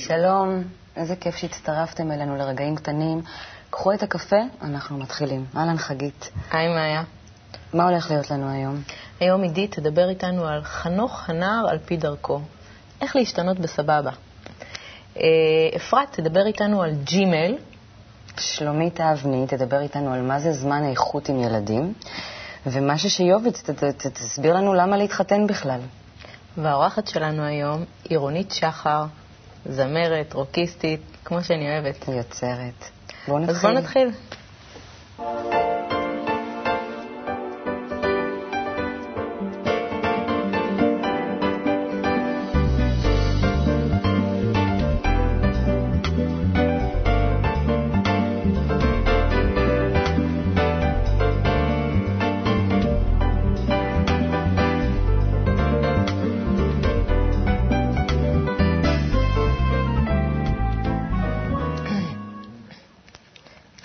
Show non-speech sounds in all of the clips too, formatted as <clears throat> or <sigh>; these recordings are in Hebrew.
שלום, איזה כיף שהצטרפתם אלינו לרגעים קטנים. קחו את הקפה, אנחנו מתחילים. אהלן חגית. היי מאיה. מה הולך להיות לנו היום? היום עידית תדבר איתנו על חנוך הנער על פי דרכו. איך להשתנות בסבבה. אה, אפרת תדבר איתנו על ג'ימל. שלומית האבני תדבר איתנו על מה זה זמן איכות עם ילדים. ומה ששיוביץ תסביר לנו למה להתחתן בכלל. והאורחת שלנו היום היא רונית שחר, זמרת, רוקיסטית, כמו שאני אוהבת. יוצרת. בואו נתחיל. אז בואו נתחיל.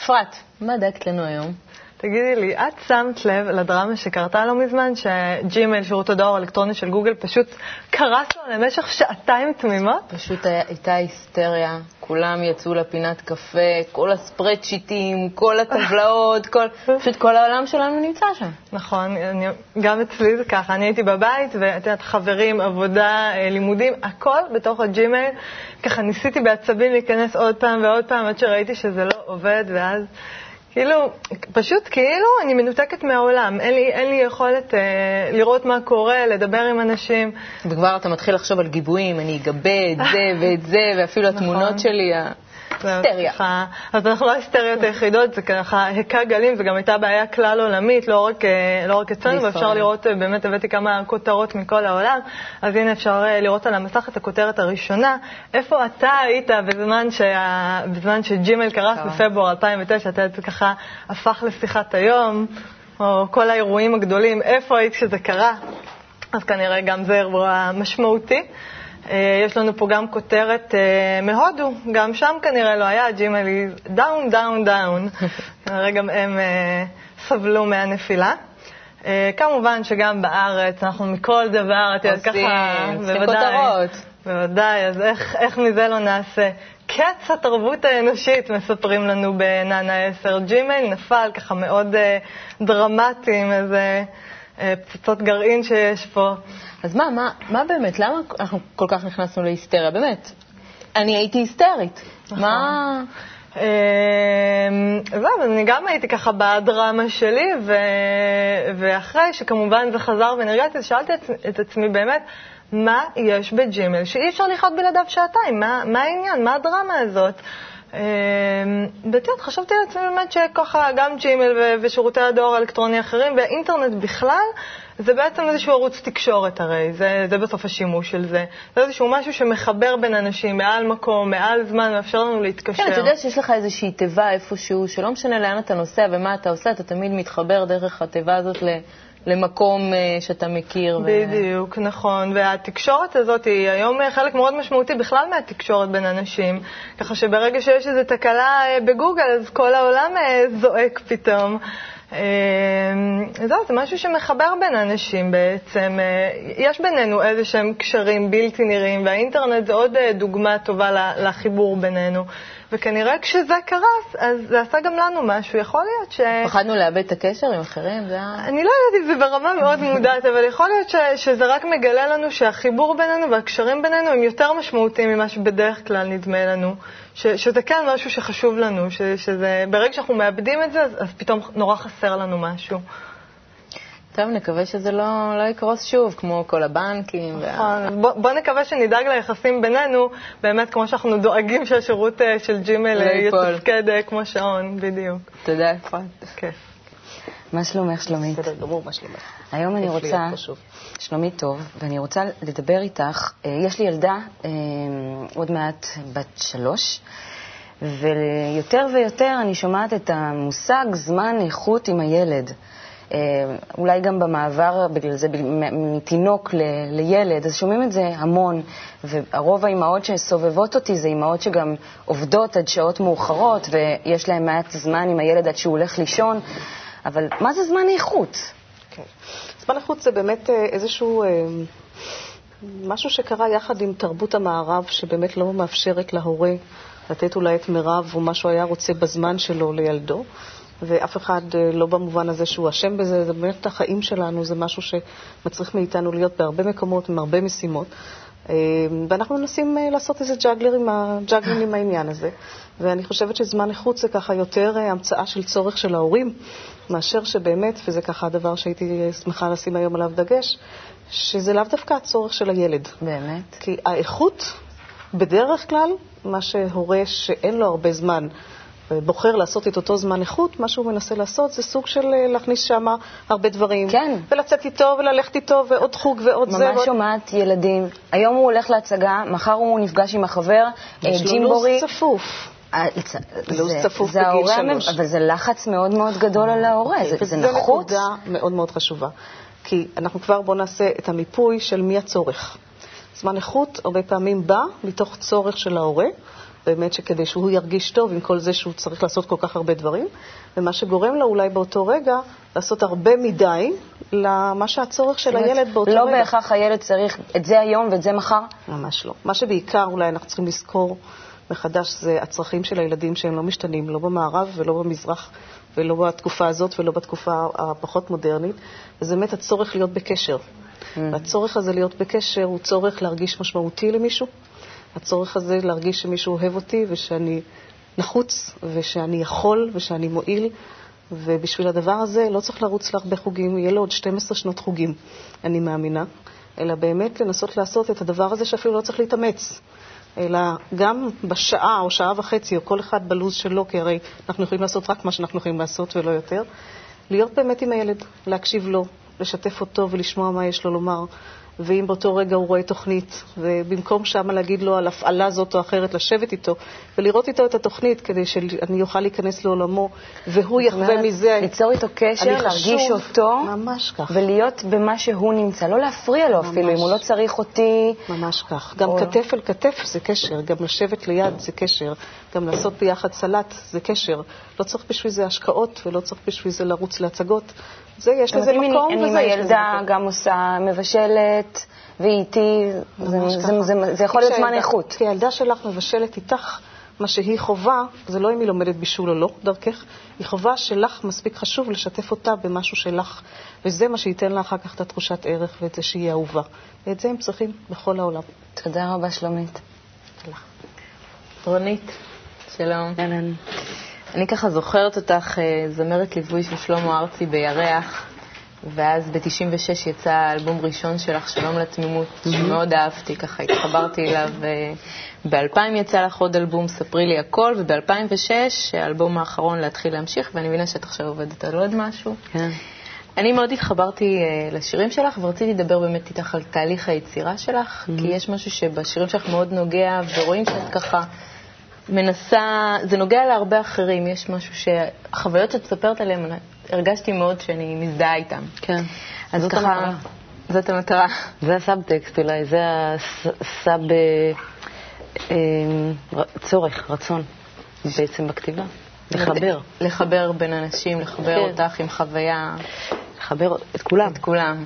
אפרת, מה דאגת לנו היום? תגידי לי, את שמת לב לדרמה שקרתה לא מזמן, שג'ימייל, שירות הדואר האלקטרוני של גוגל, פשוט קרס לו למשך שעתיים תמימות? פשוט היה, הייתה היסטריה, כולם יצאו לפינת קפה, כל ה spreadsheet ים, כל הטבלאות, <laughs> כל, פשוט כל העולם שלנו נמצא שם. נכון, אני, גם אצלי זה ככה, אני הייתי בבית, ואת יודעת, חברים, עבודה, אה, לימודים, הכל בתוך הג'ימייל. ככה ניסיתי בעצבים להיכנס עוד פעם ועוד פעם, עד שראיתי שזה לא עובד, ואז... כאילו, פשוט כאילו אני מנותקת מהעולם. אין לי, אין לי יכולת אה, לראות מה קורה, לדבר עם אנשים. וכבר אתה מתחיל לחשוב על גיבויים, אני אגבה את זה ואת זה, ואפילו נכון. התמונות שלי, היסטריה. אז אנחנו לא ההיסטריות היחידות, זה ככה היכה גלים, זו גם הייתה בעיה כלל עולמית, לא רק, אה, לא רק אצלנו, ואפשר לראות, אה, באמת הבאתי כמה כותרות מכל העולם, אז הנה אפשר אה, לראות על המסך את הכותרת הראשונה. איפה אתה היית בזמן, שה, בזמן שג'ימל קרס בפברואר 2009, אתה ככה הפך לשיחת היום, או כל האירועים הגדולים, איפה היית כשזה קרה? אז כנראה גם זה אירוע משמעותי. אה, יש לנו פה גם כותרת אה, מהודו, גם שם כנראה לא היה, Gmail is down, down, down. כנראה גם הם אה, סבלו מהנפילה. כמובן שגם בארץ, אנחנו מכל דבר, את יודעת, ככה, בוודאי. כותרות. בוודאי, אז איך, איך מזה לא נעשה? קץ התרבות האנושית, מספרים לנו בנאנה 10. ג'ימייל נפל ככה מאוד דרמטי עם איזה פצצות גרעין שיש פה. אז מה, מה, מה באמת, למה אנחנו כל כך נכנסנו להיסטריה? באמת, אני הייתי היסטרית. נכון. מה... אמ, זהו, אני גם הייתי ככה בדרמה שלי, ו... ואחרי שכמובן זה חזר ונרגעתי, שאלתי את, את עצמי באמת, מה יש בג'ימל שאי אפשר לחיות בלעדיו שעתיים? מה, מה העניין? מה הדרמה הזאת? אמ, ואת יודעת, חשבתי לעצמי באמת שככה גם ג'ימל ושירותי הדואר האלקטרוני האחרים והאינטרנט בכלל, זה בעצם איזשהו ערוץ תקשורת הרי, זה, זה בסוף השימוש של זה. זה איזשהו משהו שמחבר בין אנשים, מעל מקום, מעל זמן, מאפשר לנו להתקשר. כן, אתה יודע שיש לך איזושהי תיבה איפשהו, שלא משנה לאן אתה נוסע ומה אתה עושה, אתה תמיד מתחבר דרך התיבה הזאת ל... למקום uh, שאתה מכיר. בדיוק, ו... נכון. והתקשורת הזאת היא היום חלק מאוד משמעותי בכלל מהתקשורת בין אנשים. ככה שברגע שיש איזו תקלה uh, בגוגל, אז כל העולם זועק פתאום. זהו, זה משהו שמחבר בין אנשים בעצם. אה, יש בינינו איזה שהם קשרים בלתי נראים, והאינטרנט זה עוד אה, דוגמה טובה לחיבור בינינו. וכנראה כשזה קרס, אז זה עשה גם לנו משהו. יכול להיות ש... פחדנו לאבד את הקשר עם אחרים? זה היה... אני לא יודעת אם זה ברמה מאוד מודעת, אבל יכול להיות ש... שזה רק מגלה לנו שהחיבור בינינו והקשרים בינינו הם יותר משמעותיים ממה שבדרך כלל נדמה לנו. ש... שזה כן משהו שחשוב לנו, ש... שזה... ברגע שאנחנו מאבדים את זה, אז, אז פתאום נורא חסר לנו משהו. טוב, נקווה שזה לא, לא יקרוס שוב, כמו כל הבנקים. נכון, וה... בוא, בוא נקווה שנדאג ליחסים בינינו, באמת כמו שאנחנו דואגים שהשירות אה, של ג'ימל אה, יתפקד אה, כמו שעון, בדיוק. תודה, אפרת. כיף. מה שלומך, שלומית? בסדר גמור, מה שלומך? היום אני רוצה, שלומית טוב, ואני רוצה לדבר איתך. יש לי ילדה, עוד מעט בת שלוש, ויותר ויותר אני שומעת את המושג זמן איכות עם הילד. אה, אולי גם במעבר, בגלל זה, מתינוק לילד, אז שומעים את זה המון, והרוב האימהות שסובבות אותי זה אימהות שגם עובדות עד שעות מאוחרות, ויש להן מעט זמן עם הילד עד שהוא הולך לישון, אבל מה זה זמן איכות? כן. זמן איכות זה באמת אה, איזשהו... אה, משהו שקרה יחד עם תרבות המערב, שבאמת לא מאפשרת להורה לתת אולי את מירב או מה שהוא היה רוצה בזמן שלו לילדו. ואף אחד אה, לא במובן הזה שהוא אשם בזה, זה באמת החיים שלנו, זה משהו שמצריך מאיתנו להיות בהרבה מקומות, עם הרבה משימות. אה, ואנחנו מנסים אה, לעשות איזה ג'אגלר עם, ג'אגלר עם העניין הזה. ואני חושבת שזמן איכות זה ככה יותר המצאה של צורך של ההורים, מאשר שבאמת, וזה ככה הדבר שהייתי שמחה לשים היום עליו דגש, שזה לאו דווקא הצורך של הילד. באמת? כי האיכות, בדרך כלל, מה שהורה שאין לו הרבה זמן בוחר לעשות את אותו זמן איכות, מה שהוא מנסה לעשות זה סוג של אה, להכניס שם הרבה דברים. כן. ולצאת איתו וללכת איתו ועוד חוג ועוד ממש זה. ממש שומעת ילדים. היום הוא הולך להצגה, מחר הוא נפגש עם החבר, אה, ג'ימבורי. יש לו לו"ז צפוף. אה, לו"ז צפוף בגיל שלוש. אבל זה לחץ מאוד מאוד גדול על ההורה, זה, זה נחוץ. זו נקודה מאוד מאוד חשובה. כי אנחנו כבר, בואו נעשה את המיפוי של מי הצורך. זמן איכות הרבה פעמים בא מתוך צורך של ההורה. באמת שכדי שהוא ירגיש טוב עם כל זה שהוא צריך לעשות כל כך הרבה דברים, ומה שגורם לו אולי באותו רגע לעשות הרבה מדי למה שהצורך של הילד באותו לא רגע. לא בהכרח הילד צריך את זה היום ואת זה מחר? ממש לא. מה שבעיקר אולי אנחנו צריכים לזכור מחדש זה הצרכים של הילדים שהם לא משתנים, לא במערב ולא במזרח. ולא בתקופה הזאת ולא בתקופה הפחות מודרנית, וזה באמת הצורך להיות בקשר. Mm. והצורך הזה להיות בקשר הוא צורך להרגיש משמעותי למישהו, הצורך הזה להרגיש שמישהו אוהב אותי ושאני נחוץ ושאני יכול ושאני מועיל. ובשביל הדבר הזה לא צריך לרוץ להרבה חוגים, יהיה לו עוד 12 שנות חוגים, אני מאמינה, אלא באמת לנסות לעשות את הדבר הזה שאפילו לא צריך להתאמץ, אלא גם בשעה או שעה וחצי, או כל אחד בלו"ז שלו, כי הרי אנחנו יכולים לעשות רק מה שאנחנו יכולים לעשות ולא יותר, להיות באמת עם הילד, להקשיב לו, לשתף אותו ולשמוע מה יש לו לומר, ואם באותו רגע הוא רואה תוכנית, ובמקום שמה להגיד לו על הפעלה זאת או אחרת, לשבת איתו ולראות איתו את התוכנית כדי שאני אוכל להיכנס לעולמו, והוא יחווה מזה... ליצור איתו קשר, להרגיש אותו, ממש כך. ולהיות במה שהוא נמצא, לא להפריע לו ממש. אפילו, אם הוא לא צריך אותי. ממש כך. גם או... כתף אל כתף זה קשר, גם לשבת ליד זה קשר, גם לעשות ביחד סלט זה קשר. לא צריך בשביל זה השקעות ולא צריך בשביל זה לרוץ להצגות. זה, יש לזה מקום וזה יש לזה מקום. אם הילדה גם עושה מבשלת, והיא איתי, זה, זה, זה, זה יכול להיות זמן איכות. כי הילדה שלך מבשלת איתך, מה שהיא חובה, זה לא אם היא לומדת בישול או לא, דרכך, היא חובה שלך מספיק חשוב לשתף אותה במשהו שלך, וזה מה שייתן לה אחר כך את התחושת ערך ואת זה שהיא אהובה. ואת זה הם צריכים בכל העולם. תודה רבה, שלומית. תודה. רונית, שלום. אהלן. אני ככה זוכרת אותך אה, זמרת ליווי של שלמה ארצי בירח, ואז ב-96 יצא האלבום ראשון שלך, שלום לתמימות, שמאוד אהבתי, ככה התחברתי אליו. אה, ב-2000 יצא לך עוד אלבום, ספרי לי הכל, וב-2006 האלבום האחרון, להתחיל להמשיך, ואני מבינה שאת עכשיו עובדת על עוד משהו. כן. אני מאוד התחברתי uh, לשירים שלך, ורציתי לדבר באמת איתך על תהליך היצירה שלך, mm-hmm. כי יש משהו שבשירים שלך מאוד נוגע, ורואים שאת ככה מנסה, זה נוגע להרבה אחרים, יש משהו שהחוויות שאת מספרת עליהן, הרגשתי מאוד שאני מזדהה איתן. כן. אז זאת ככה, המטרה. זאת המטרה. זה הסאבטקסט אולי, זה הסאב... אה, צורך, רצון, בעצם בכתיבה. לחבר. לחבר בין אנשים, לחבר כן. אותך עם חוויה. לחבר את כולם. את כולם.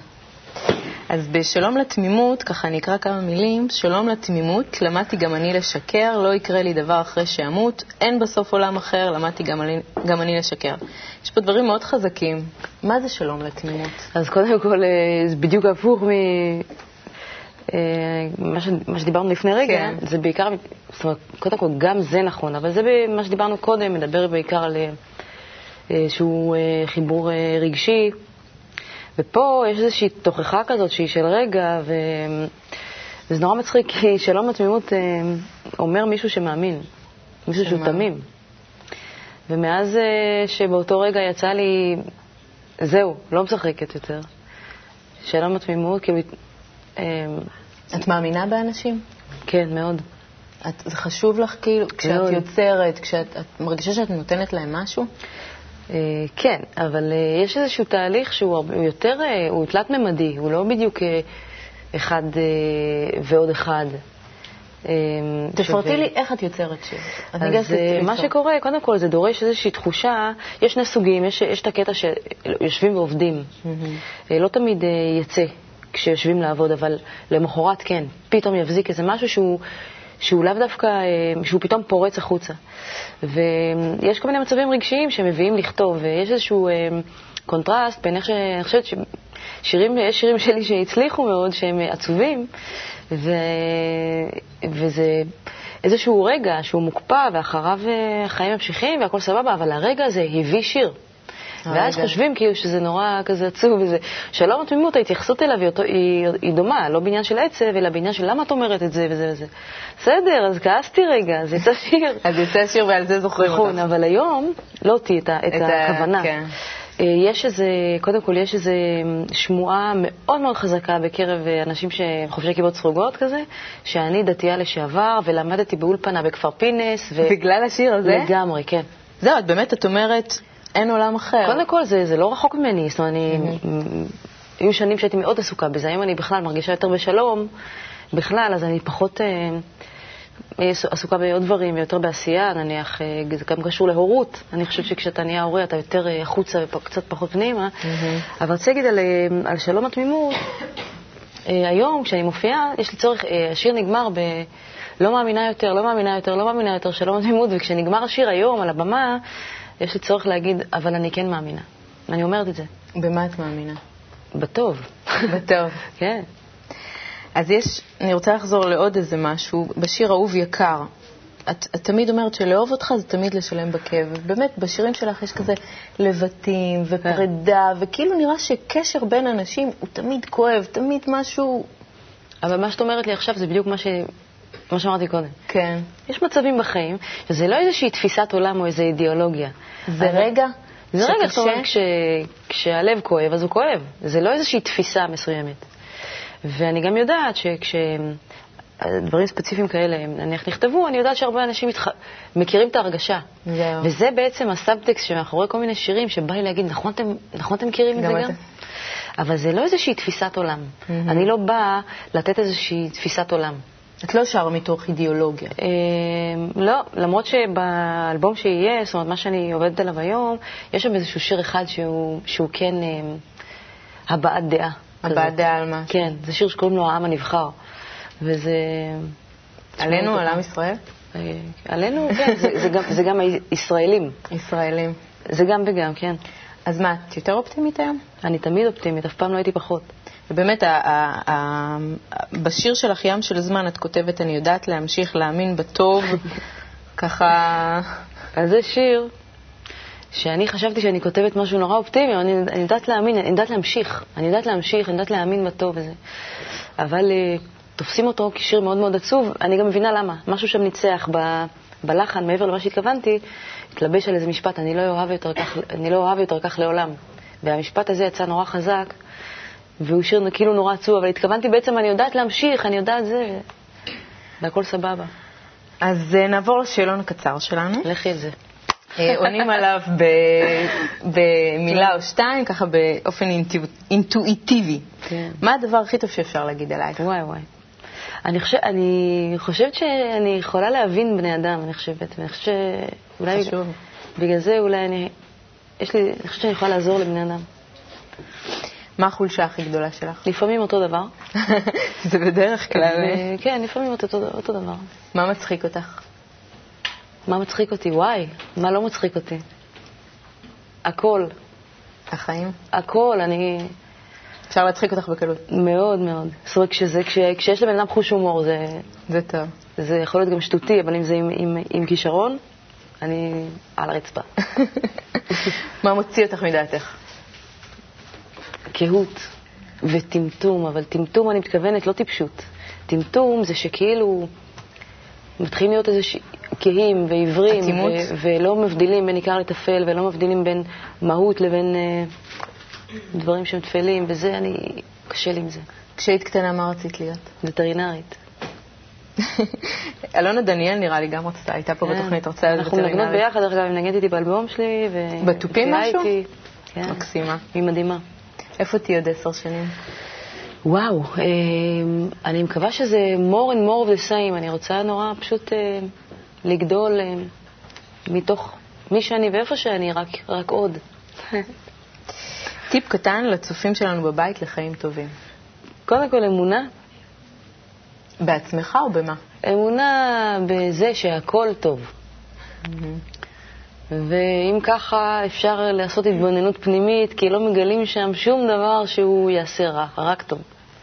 אז בשלום לתמימות, ככה אני אקרא כמה מילים. שלום לתמימות, למדתי גם אני לשקר, לא יקרה לי דבר אחרי שאמות, אין בסוף עולם אחר, למדתי גם אני, גם אני לשקר. יש פה דברים מאוד חזקים. מה זה שלום לתמימות? אז קודם כל, אה, זה בדיוק הפוך מ... אה, מה, ש... מה שדיברנו לפני רגע, כן. זה בעיקר, זאת אומרת, קודם כל גם זה נכון, אבל זה מה שדיברנו קודם, מדבר בעיקר על איזשהו אה, חיבור רגשי. ופה יש איזושהי תוכחה כזאת שהיא של רגע, ו... וזה נורא מצחיק, כי שלום התמימות אה, אומר מישהו שמאמין, מישהו שהוא תמים. ומאז אה, שבאותו רגע יצא לי, זהו, לא משחקת יותר. שלום התמימות, כאילו... את מאמינה באנשים? כן, מאוד. את, זה חשוב לך, כאילו, כשאת יוצרת, כשאת מרגישה שאת נותנת להם משהו? אה, כן, אבל אה, יש איזשהו תהליך שהוא יותר, אה, הוא תלת-ממדי, הוא לא בדיוק אחד ועוד אחד. תפרטי לי איך את יוצרת שיר. אז מה שקורה, קודם כל, זה דורש איזושהי תחושה, יש שני סוגים, יש, יש את הקטע שיושבים ועובדים. לא תמיד יצא כשיושבים לעבוד, אבל למחרת כן, פתאום יבזיק איזה משהו שהוא, שהוא לאו דווקא, אה, שהוא פתאום פורץ החוצה. ויש כל מיני מצבים רגשיים שמביאים לכתוב, ויש איזשהו אה, קונטרסט בין איך ש... אני חושבת ששירים, יש שירים שלי שהצליחו מאוד, שהם עצובים, ו... וזה איזשהו רגע שהוא מוקפא, ואחריו אה, החיים ממשיכים והכל סבבה, אבל הרגע הזה הביא שיר. ואז חושבים כאילו שזה נורא כזה עצוב וזה. שלום התמימות, ההתייחסות אליו היא, היא, היא דומה, לא בעניין של עצב, אלא בעניין של למה את אומרת את זה וזה וזה. בסדר, אז כעסתי רגע, אז יצא שיר. <laughs> אז יצא שיר ועל זה זוכרים אותך. נכון, אבל היום לא אותי, את, את, את הכוונה. כן. אה, יש איזה, קודם כל יש איזה שמועה מאוד מאוד חזקה בקרב אנשים שחובשי כיפות סרוגות כזה, שאני דתייה לשעבר ולמדתי באולפנה בכפר פינס. ו... בגלל השיר הזה? לגמרי, כן. זהו, את באמת, את אומרת, אין עולם אחר. קודם כל, זה, זה לא רחוק ממני. זאת אומרת, אני... היו שנים שהייתי מאוד עסוקה בזה. היום אני בכלל מרגישה יותר בשלום, בכלל, אז אני פחות אה, עסוקה בעוד דברים, יותר בעשייה, נניח, אה, זה גם קשור להורות. אני חושבת שכשאתה נהיה הורה אתה יותר אה, החוצה וקצת פחות פנימה. אבל רציתי להגיד על, על שלום התמימות, היום, כשאני מופיעה, יש לי צורך, השיר נגמר ב... לא מאמינה יותר, לא מאמינה יותר, לא מאמינה יותר, שלום התמימות, וכשנגמר השיר היום על הבמה, יש לי צורך להגיד, אבל אני כן מאמינה. אני אומרת את זה. במה את מאמינה? בטוב. בטוב. <laughs> כן. אז יש, אני רוצה לחזור לעוד איזה משהו. בשיר אהוב יקר, את, את תמיד אומרת שלאהוב אותך זה תמיד לשלם בכאב. באמת, בשירים שלך יש כזה לבטים ופרידה, וכאילו נראה שקשר בין אנשים הוא תמיד כואב, תמיד משהו... אבל מה שאת אומרת לי עכשיו זה בדיוק מה ש... מה שאמרתי קודם. כן. יש מצבים בחיים, שזה לא איזושהי תפיסת עולם או איזו אידיאולוגיה. זה רגע? זה רגע, זאת אומרת, כש, כשהלב כואב, אז הוא כואב. זה לא איזושהי תפיסה מסוימת. ואני גם יודעת שכשדברים ספציפיים כאלה, נניח נכתבו, אני יודעת שהרבה אנשים מתח... מכירים את ההרגשה. זהו. וזה בעצם הסאבטקסט שמאחורי כל מיני שירים, שבא לי להגיד, נכון אתם, נכון אתם מכירים את זה גם? אבל זה לא איזושהי תפיסת עולם. Mm-hmm. אני לא באה לתת איזושהי תפיסת עולם. את לא שרה מתוך אידיאולוגיה. אה, לא, למרות שבאלבום שיהיה, זאת אומרת, מה שאני עובדת עליו היום, יש שם איזשהו שיר אחד שהוא, שהוא כן אה, הבעת דעה. הבעת דעה על מה? כן, זה שיר שקוראים לו העם הנבחר. וזה... עלינו, על עם ישראל? אה, עלינו, כן, זה, זה, גם, זה גם הישראלים. ישראלים. זה גם וגם, כן. אז מה, את יותר אופטימית היום? אני תמיד אופטימית, אף פעם לא הייתי פחות. ובאמת, בשיר שלך, ים של זמן, את כותבת, אני יודעת להמשיך להאמין בטוב, <laughs> ככה... אז זה שיר שאני חשבתי שאני כותבת משהו נורא אופטימי, אני, אני יודעת להאמין, אני יודעת להמשיך, אני יודעת להמשיך, אני יודעת להאמין בטוב וזה. אבל uh, תופסים אותו כשיר מאוד מאוד עצוב, אני גם מבינה למה. משהו שם ניצח ב, בלחן, מעבר למה שהתכוונתי, התלבש על איזה משפט, אני לא אוהב יותר כך, אני לא אוהב יותר כך לעולם. והמשפט הזה יצא נורא חזק, והוא שיר כאילו נורא עצוב, אבל התכוונתי בעצם, אני יודעת להמשיך, אני יודעת זה, והכל סבבה. אז אה, נעבור לשאלון הקצר שלנו. לכי על זה. אה, עונים עליו במילה או שתיים, ככה באופן אינטואיטיבי. כן. מה הדבר הכי טוב שאפשר להגיד עלייך? וואי וואי. אני, חושב, אני חושבת שאני יכולה להבין בני אדם, אני חושבת. ואני חושבת שאולי... חשוב. בגלל זה אולי אני... יש לי... אני חושבת שאני יכולה לעזור לבני אדם. מה החולשה הכי גדולה שלך? לפעמים אותו דבר. <laughs> זה בדרך כלל. כן, לפעמים אותו, אותו דבר. מה מצחיק אותך? מה מצחיק אותי? וואי, מה לא מצחיק אותי? הכל. החיים? הכל, אני... אפשר להצחיק אותך בקלות. מאוד מאוד. זאת אומרת, כשזה, כש, כשיש לבן אדם חוש הומור, זה... זה טוב. זה יכול להיות גם שטותי, אבל אם זה עם, עם, עם כישרון, אני על הרצפה. <laughs> מה מוציא אותך מדעתך? קהות וטמטום, אבל טמטום אני מתכוונת לא טיפשות. טמטום זה שכאילו מתחילים להיות איזה. כהים ועיוורים, ו- ולא מבדילים בין עיקר לטפל, ולא מבדילים בין מהות לבין uh, דברים שהם טפלים, וזה, אני, קשה לי עם זה. כשהיית קטנה, מה רצית להיות? וטרינרית. <laughs> אלונה דניאל נראה לי גם רצתה, הייתה פה כן. בתוכנית, רצתה להיות וטרינרית. אנחנו מנגנות ביחד, דרך אגב, היא מנגנת איתי באלבום שלי. בתופים משהו? כן. מקסימה. היא מדהימה. איפה תהיי עוד עשר שנים? וואו, אה, אני מקווה שזה more and more of the same. אני רוצה נורא פשוט אה, לגדול אה, מתוך מי שאני ואיפה שאני, רק, רק עוד. <laughs> טיפ קטן לצופים שלנו בבית לחיים טובים. קודם כל אמונה. בעצמך או במה? אמונה בזה שהכל טוב. Mm-hmm. ואם ככה, אפשר לעשות התבוננות פנימית, כי לא מגלים שם שום דבר שהוא יעשה רע, רק טוב.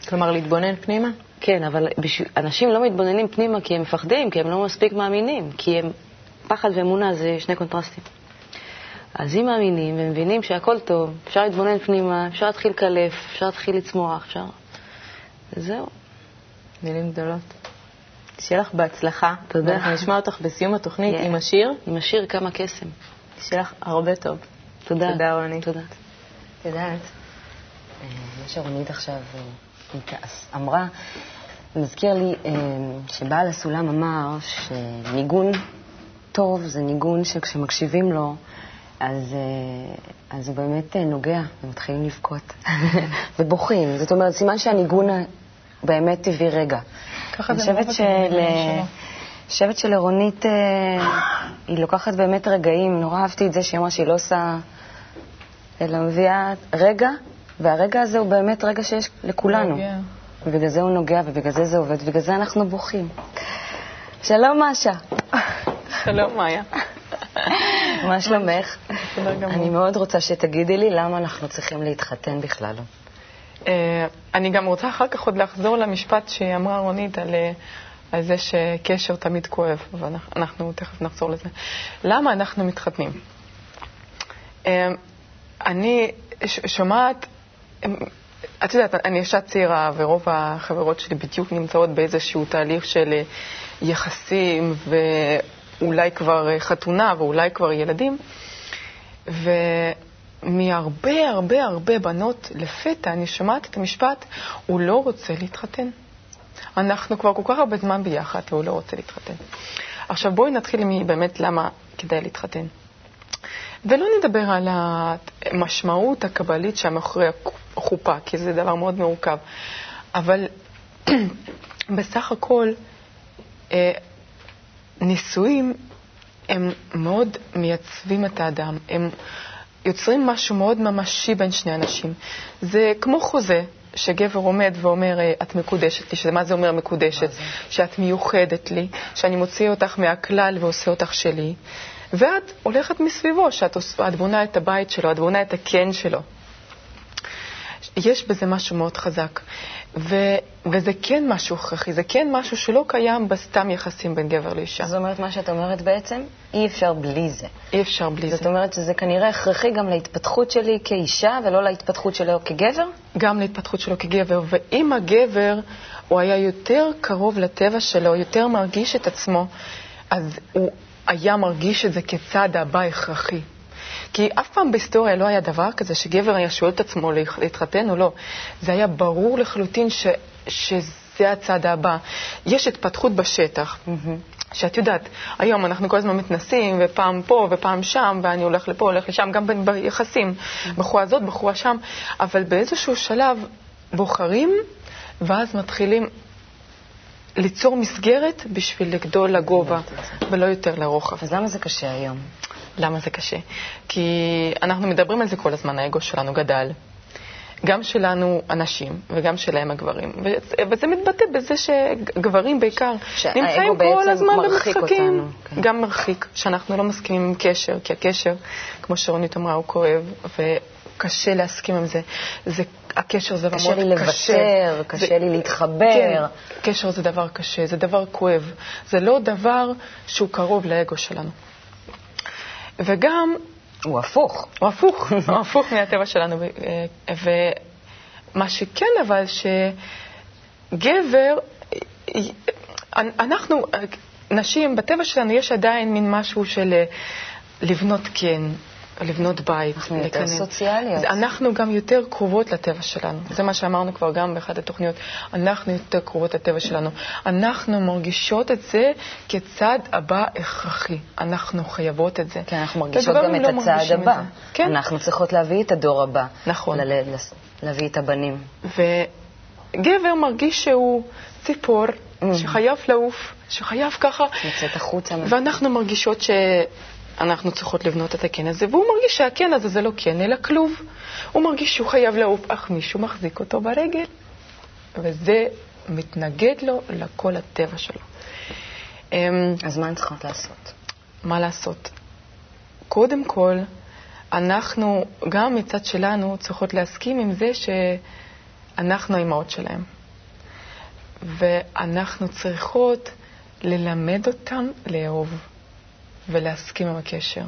כלומר, להתבונן פנימה? כן, אבל בש... אנשים לא מתבוננים פנימה כי הם מפחדים, כי הם לא מספיק מאמינים, כי הם... פחד ואמונה זה שני קונטרסטים. אז אם מאמינים ומבינים שהכל טוב, אפשר להתבונן פנימה, אפשר להתחיל לקלף, אפשר להתחיל לצמוח, אפשר... וזהו. מילים גדולות. שיהיה לך בהצלחה. תודה. אנחנו נשמע אותך בסיום התוכנית yeah. עם השיר. עם השיר כמה קסם. שיהיה לך הרבה טוב. תודה. תודה, רוני. תודה. את יודעת, אה, מה שרונית עכשיו אה, אמרה, מזכיר לי אה, שבעל הסולם אמר שניגון טוב זה ניגון שכשמקשיבים לו, אז, אז הוא באמת נוגע, ומתחילים לבכות <laughs> ובוכים. זאת אומרת, סימן שהניגון באמת הביא רגע. ככה זה מאוד של... אני חושבת שלרונית, אה, היא לוקחת באמת רגעים, נורא אהבתי את זה שהיא אמרה שהיא לא עושה, אלא מביאה רגע, והרגע הזה הוא באמת רגע שיש לכולנו. ובגלל זה הוא נוגע, ובגלל זה זה עובד, ובגלל זה אנחנו בוכים. שלום, משה. שלום, מאיה. מה שלומך? אני מאוד רוצה שתגידי לי למה אנחנו צריכים להתחתן בכלל. אה, אני גם רוצה אחר כך עוד לחזור למשפט שאמרה רונית על, אה, על זה שקשר תמיד כואב, ואנחנו תכף נחזור לזה. למה אנחנו מתחתנים? אה, אני שומעת, את יודעת, אני אישה צעירה, ורוב החברות שלי בדיוק נמצאות באיזשהו תהליך של יחסים, ואולי כבר חתונה, ואולי כבר ילדים. ו... מהרבה הרבה הרבה בנות לפתע אני שומעת את המשפט, הוא לא רוצה להתחתן. אנחנו כבר כל כך הרבה זמן ביחד, והוא לא רוצה להתחתן. עכשיו בואי נתחיל מבאמת למה כדאי להתחתן. ולא נדבר על המשמעות הקבלית שמאחורי החופה, כי זה דבר מאוד מורכב. אבל <clears throat> בסך הכל, אה, נישואים הם מאוד מייצבים את האדם. הם יוצרים משהו מאוד ממשי בין שני אנשים. זה כמו חוזה, שגבר עומד ואומר, אה, את מקודשת לי, שמה זה אומר מקודשת? זה? שאת מיוחדת לי, שאני מוציא אותך מהכלל ועושה אותך שלי, ואת הולכת מסביבו, שאת בונה את הבית שלו, את בונה את הקן שלו. יש בזה משהו מאוד חזק. ו, וזה כן משהו הכרחי, זה כן משהו שלא קיים בסתם יחסים בין גבר לאישה. זאת אומרת, מה שאת אומרת בעצם, אי אפשר בלי זה. אי אפשר בלי זאת זה. זאת אומרת שזה כנראה הכרחי גם להתפתחות שלי כאישה ולא להתפתחות שלו כגבר? גם להתפתחות שלו כגבר, ואם הגבר הוא היה יותר קרוב לטבע שלו, יותר מרגיש את עצמו, אז הוא היה מרגיש את זה כצעד הבא הכרחי. כי אף פעם בהיסטוריה לא היה דבר כזה שגבר היה שואל את עצמו להתחתן או לא. זה היה ברור לחלוטין ש, שזה הצעד הבא. יש התפתחות בשטח. Mm-hmm. שאת יודעת, היום אנחנו כל הזמן מתנסים, ופעם פה ופעם שם, ואני הולך לפה, הולך לשם, גם ביחסים, mm-hmm. בחורה זאת, בחורה שם, אבל באיזשהו שלב בוחרים, ואז מתחילים ליצור מסגרת בשביל לגדול לגובה, ולא יותר לרוחב. אז למה זה קשה היום? למה זה קשה? כי אנחנו מדברים על זה כל הזמן, האגו שלנו גדל. גם שלנו הנשים וגם שלהם הגברים. וזה מתבטא בזה שגברים בעיקר נמצאים כל הזמן במשחקים. אותנו, כן. גם מרחיק, שאנחנו לא מסכימים עם קשר, כי הקשר, כמו שרונית אמרה, הוא כואב, וקשה להסכים עם זה. זה הקשר זה קשה. לי לוותר, קשה זה, לי להתחבר. כן, קשר זה דבר קשה, זה דבר כואב. זה לא דבר שהוא קרוב לאגו שלנו. וגם... הוא הפוך. הוא הפוך, <laughs> הוא הפוך מהטבע שלנו. ומה שכן, אבל, שגבר, אנחנו, נשים, בטבע שלנו יש עדיין מין משהו של לבנות כן, לבנות בית. אנחנו יותר לקנן. סוציאליות. אנחנו גם יותר קרובות לטבע שלנו. זה מה שאמרנו כבר גם באחת התוכניות. אנחנו יותר קרובות לטבע שלנו. אנחנו מרגישות את זה כצעד הבא הכרחי. אנחנו חייבות את זה. כן, אנחנו מרגישות גם את לא הצעד הבא. כן. אנחנו צריכות להביא את הדור הבא. נכון. ל- להביא את הבנים. וגבר מרגיש שהוא ציפור. Mm. שחייב לעוף, שחייב ככה. לצאת החוצה. ואנחנו מרגישות ש... אנחנו צריכות לבנות את הקן הזה, והוא מרגיש שהקן הזה זה לא קן, אלא כלוב. הוא מרגיש שהוא חייב לעוף, אך מישהו מחזיק אותו ברגל. וזה מתנגד לו לכל הטבע שלו. אמ, אז מה הן צריכות לעשות? מה לעשות? קודם כל, אנחנו, גם מצד שלנו, צריכות להסכים עם זה שאנחנו האימהות שלהם. ואנחנו צריכות ללמד אותם לאהוב ולהסכים עם הקשר.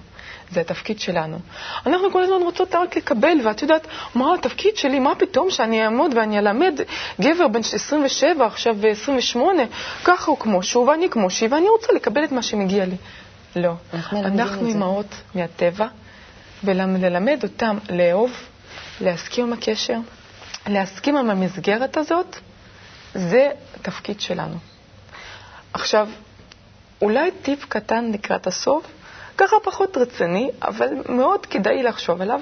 זה התפקיד שלנו. אנחנו כל הזמן רוצות רק לקבל, ואת יודעת, מה התפקיד שלי? מה פתאום שאני אעמוד ואני אלמד גבר בן 27, עכשיו 28, ככה הוא כמו שהוא ואני כמו שהיא, ואני רוצה לקבל את מה שמגיע לי. לא. אנחנו אימהות מהטבע, וללמד אותם לאהוב, להסכים עם הקשר, להסכים עם המסגרת הזאת, זה התפקיד שלנו. עכשיו, אולי טיפ קטן לקראת הסוף, ככה פחות רציני, אבל מאוד כדאי לחשוב עליו.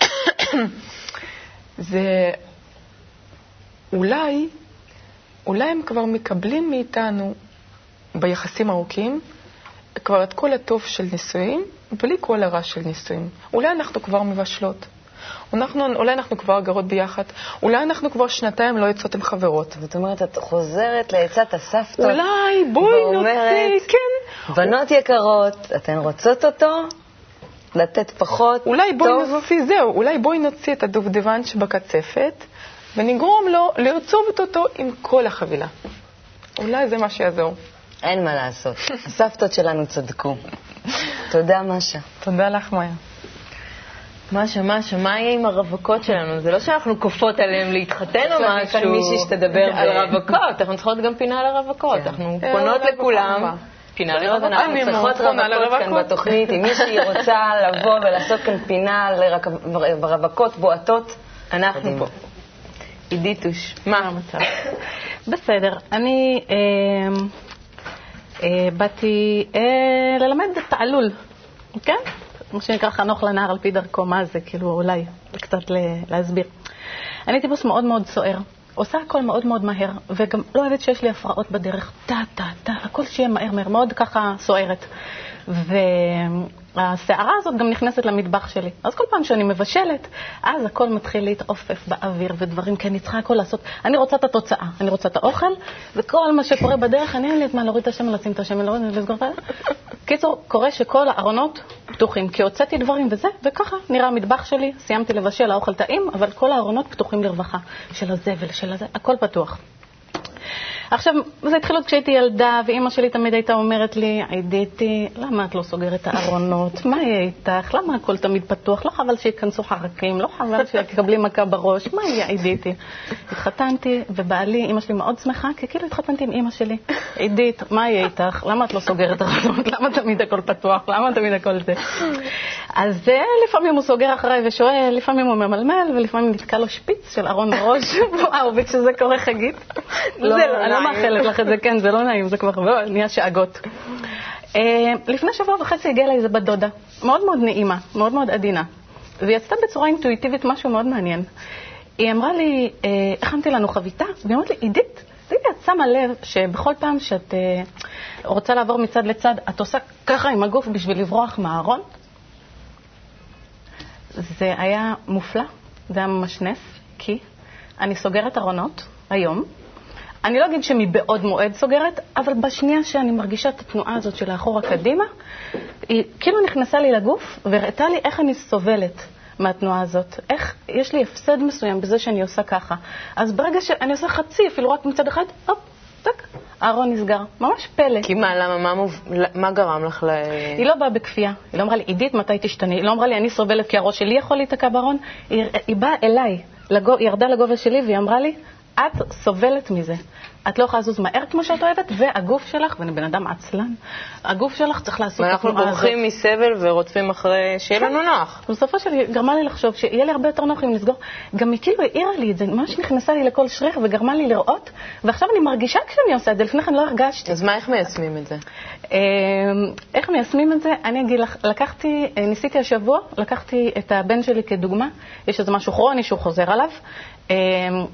<coughs> זה אולי, אולי הם כבר מקבלים מאיתנו ביחסים ארוכים כבר את כל הטוב של נישואים, בלי כל הרע של נישואים. אולי אנחנו כבר מבשלות. אנחנו, אולי אנחנו כבר גרות ביחד, אולי אנחנו כבר שנתיים לא יוצאות עם חברות. זאת אומרת, את חוזרת לעצת הסבתות. אולי, בואי נוציא, כן. בנות יקרות, אתן רוצות אותו? לתת פחות, אולי בואי טוב? נוציא, זהו, אולי בואי נוציא את הדובדבן שבקצפת ונגרום לו לרצוב אותו עם כל החבילה. אולי זה מה שיעזור. אין מה לעשות. הסבתות שלנו צדקו. תודה, משה. תודה לך, מאיה. משה, משה, מה יהיה עם הרווקות שלנו? זה לא שאנחנו כופות עליהן להתחתן או משהו. יש לנו מישהי שתדבר על רווקות, אנחנו צריכות גם פינה על הרווקות. כן. אנחנו פונות לכולם. פינה לרווקות. אנחנו צריכות רווקות כאן בתוכנית. אם מישהי רוצה לבוא ולעשות כאן פינה לרווקות בועטות, אנחנו פה. עידיתוש, מה המצב? <laughs> בסדר. אני אה, אה, באתי אה, ללמד תעלול, כן? מה שנקרא חנוך לנער על פי דרכו, מה זה, כאילו, אולי קצת להסביר. אני טיפוס מאוד מאוד סוער, עושה הכל מאוד מאוד מהר, וגם לא אוהבת שיש לי הפרעות בדרך, טה, טה, טה, הכל שיהיה מהר מהר, מאוד ככה סוערת. והסערה הזאת גם נכנסת למטבח שלי. אז כל פעם שאני מבשלת, אז הכל מתחיל להתעופף באוויר ודברים, כי אני צריכה הכל לעשות. אני רוצה את התוצאה, אני רוצה את האוכל, וכל מה שקורה בדרך, אני אין לי את מה להוריד את השמן, לשים את השמן, להוריד, לסגור את ה... קיצור, קורה שכל הארונות פתוחים, כי הוצאתי דברים וזה, וככה נראה המטבח שלי, סיימתי לבשל, האוכל טעים, אבל כל הארונות פתוחים לרווחה, של הזבל, של הזה, הכל פתוח. עכשיו, זה התחיל עוד כשהייתי ילדה, ואימא שלי תמיד הייתה אומרת לי, עידיתי, למה את לא סוגרת הארונות? מה יהיה איתך? למה הכל תמיד פתוח? לא חבל שייכנסו חרקים, לא חבל שתקבלי מכה בראש, מה יהיה עידיתי? התחתנתי, ובעלי, אימא שלי מאוד שמחה, כי כאילו התחתנתי עם אימא שלי. עידית, מה יהיה איתך? למה את לא סוגרת את הארונות? למה תמיד הכל פתוח? למה תמיד הכל זה? אז לפעמים הוא סוגר אחריי ושואל, לפעמים הוא ממלמל, ולפעמים נתקע לו שפיץ של ארון בראש. <laughs> וואו, וכשזה קורה חגית. לא, לא מאחלת לך את זה, כן, זה לא נעים, זה כבר לא, נהיה שאגות. אה, לפני שבוע וחצי הגיעה אליי איזה בת דודה, מאוד מאוד נעימה, מאוד מאוד עדינה, והיא עשתה בצורה אינטואיטיבית משהו מאוד מעניין. היא אמרה לי, אה, הכנתי לנו חביתה, והיא אמרת לי, עידית, תגידי, את שמה לב שבכל פעם שאת אה, רוצה לעבור מצד לצד, את עושה ככה עם הגוף בשביל לברוח מהארון? זה היה מופלא, זה היה ממש נס, כי אני סוגרת ארונות היום, אני לא אגיד שמבעוד מועד סוגרת, אבל בשנייה שאני מרגישה את התנועה הזאת של האחורה קדימה, היא כאילו נכנסה לי לגוף והראתה לי איך אני סובלת מהתנועה הזאת. איך יש לי הפסד מסוים בזה שאני עושה ככה. אז ברגע שאני עושה חצי, אפילו רק מצד אחד, הופ, טק, הארון נסגר. ממש פלא. כי מה, למה, מה, מוב... מה גרם לך ל... היא לא באה בכפייה. היא לא אמרה לי, עידית, מתי תשתני? היא לא אמרה לי, אני סובלת כי הראש שלי יכול להיתקע בארון. היא, היא באה אליי, לגו... היא ירדה לגובה שלי והיא אמרה לי, את סובלת מזה. את לא יכולה לזוז מהר כמו שאת אוהבת, והגוף שלך, ואני בן אדם עצלן, הגוף שלך צריך לעשות את התנועה הזאת. ואנחנו בורחים מסבל ורודפים אחרי שיהיה כן. לנו נוח. בסופו של דבר גרמה לי לחשוב שיהיה לי הרבה יותר נוח אם לסגור. גם היא כאילו העירה לי את זה, ממש נכנסה לי לכל שריך וגרמה לי לראות, ועכשיו אני מרגישה כשאני עושה את זה, לפני כן לא הרגשתי. אז מה, איך מיישמים את זה? אמ, איך מיישמים את זה? אני אגיד לך, לקחתי, ניסיתי השבוע, לקחתי את הבן שלי כדוגמה, יש איזה משהו כרוני שהוא חוזר עליו,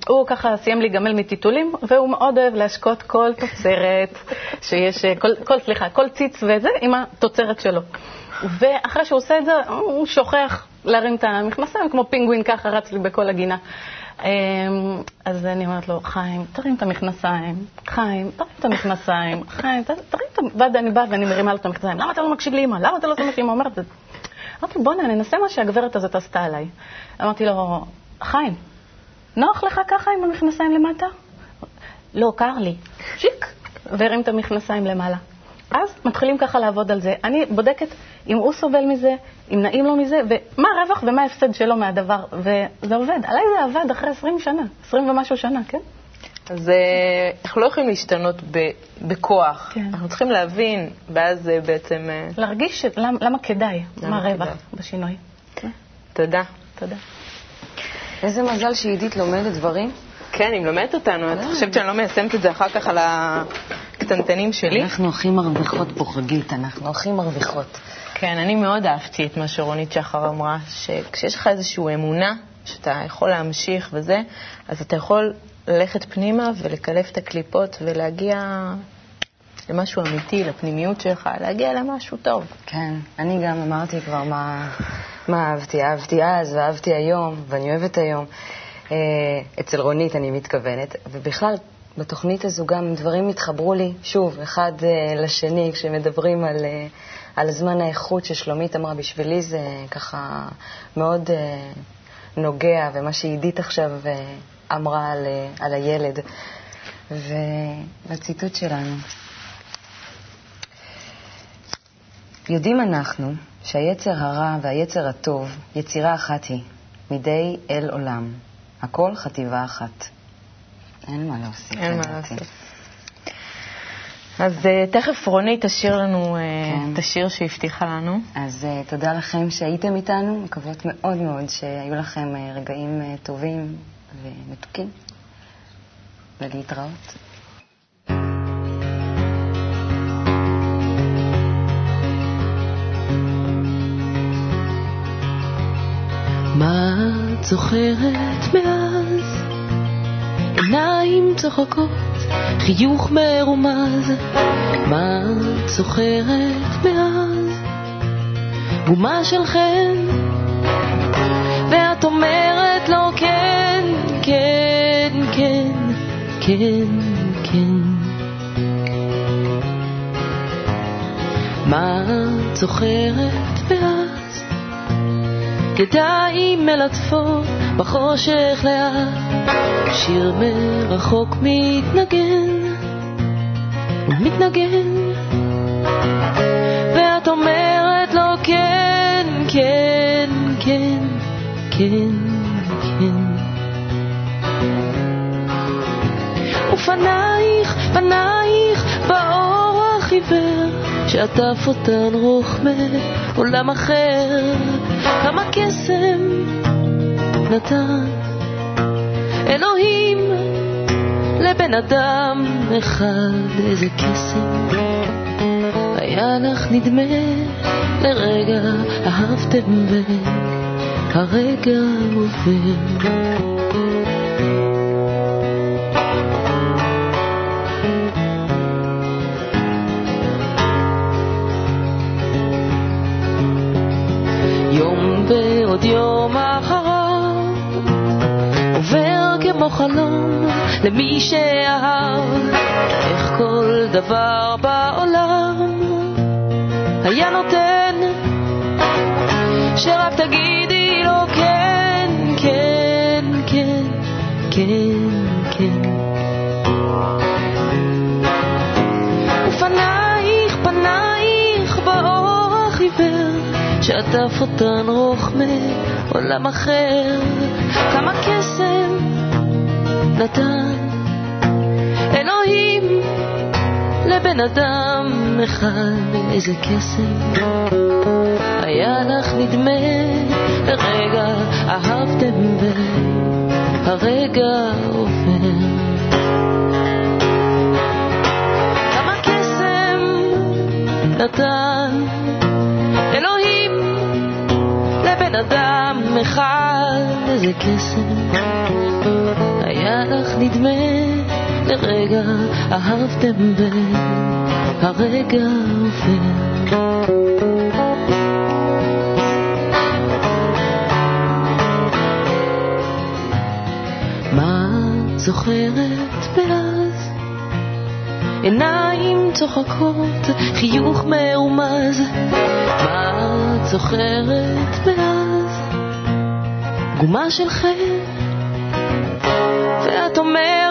הוא ככה סיים להיגמל מטיטולים, והוא מאוד אוהב להשקות כל תוצרת שיש, כל, כל, סליחה, כל ציץ וזה עם התוצרת שלו. ואחרי שהוא עושה את זה, הוא שוכח להרים את המכנסיים, כמו פינגווין ככה רץ לי בכל הגינה. אמ, אז אני אומרת לו, חיים, תרים את המכנסיים, חיים, תרים את המכנסיים, חיים, תרים את המכנסיים, ואז אני באה ואני מרימה לו את המכנסיים, למה אתה לא מקשיב לאמא? למה אתה לא סומך לאמא? אומרת, אמרתי, בוא'נה, אני אנסה מה שהגברת הזאת עשתה עליי. אמרתי לו, חיים, נוח לך ככה עם המכנסיים למטה? לא, קר לי. שיק, והרים את המכנסיים למעלה. אז מתחילים ככה לעבוד על זה. אני בודקת אם הוא סובל מזה, אם נעים לו מזה, ומה הרווח ומה ההפסד שלו מהדבר, וזה עובד. עליי זה עבד אחרי 20 שנה, 20 ומשהו שנה, כן? אז אה, אנחנו לא יכולים להשתנות בכוח. כן. אנחנו צריכים להבין, ואז אה, בעצם... אה, להרגיש למה, למה כדאי, למה מה הרווח בשינוי. כן. תודה. תודה. איזה מזל שעידית לומדת דברים. כן, היא מלמדת אותנו. את חושבת שאני לא מיישמת את זה אחר כך על הקטנטנים שלי? אנחנו הכי מרוויחות פה, חגית, אנחנו הכי מרוויחות. כן, אני מאוד אהבתי את מה שרונית שחר אמרה, שכשיש לך איזושהי אמונה שאתה יכול להמשיך וזה, אז אתה יכול ללכת פנימה ולקלף את הקליפות ולהגיע למשהו אמיתי, לפנימיות שלך, להגיע למשהו טוב. כן, אני גם אמרתי כבר מה, מה אהבתי. אהבתי אז ואהבתי היום, ואני אוהבת היום. אה, אצל רונית אני מתכוונת, ובכלל, בתוכנית הזו גם דברים התחברו לי, שוב, אחד אה, לשני, כשמדברים על, אה, על זמן האיכות ששלומית אמרה, בשבילי זה ככה מאוד נוגע, ומה שעידית עכשיו אמרה על, על הילד. והציטוט שלנו. יודעים אנחנו שהיצר הרע והיצר הטוב יצירה אחת היא, מדי אל עולם. הכל חטיבה אחת. אין מה להוסיף. אין מה להוסיף. אז uh, תכף רוני תשאיר לנו uh, כן. את השיר שהבטיחה לנו. אז uh, תודה לכם שהייתם איתנו, מקוות מאוד מאוד שהיו לכם רגעים טובים ומתוקים, ולהתראות. זוכרת מאז? עיניים צוחקות, חיוך מרומז. מה את זוכרת מאז? גומה חן, ואת אומרת לו כן, כן, כן, כן, כן. מה את זוכרת? ידיים מלטפות בחושך לאט, שיר מרחוק מתנגן ומתנגן, ואת אומרת לו כן, כן, כן, כן, כן. ופנייך, פנייך באור החיוור, שעטף אותן רוחמי עולם אחר. כמה קסם נתן אלוהים לבן אדם אחד, איזה קסם. היה לך נדמה לרגע אהבתם והרגע עובר ועוד יום אחריו. עובר כמו חלום למי שאהב. איך כל דבר בעולם היה נותן? שרק תגידי לו כן, כן, כן, כן שעטף אותן רוח מעולם אחר, כמה קסם נתן אלוהים לבן אדם אחד, איזה קסם היה לך נדמה, לרגע אהבתם והרגע עובר. כמה קסם נתן אדם אחד, איזה קסם היה לך נדמה לרגע אהבתם והרגע עובר. זוכרת מאז? עיניים צוחקות, חיוך מרומז, מה את זוכרת מאז? גומה של חן, ואת אומרת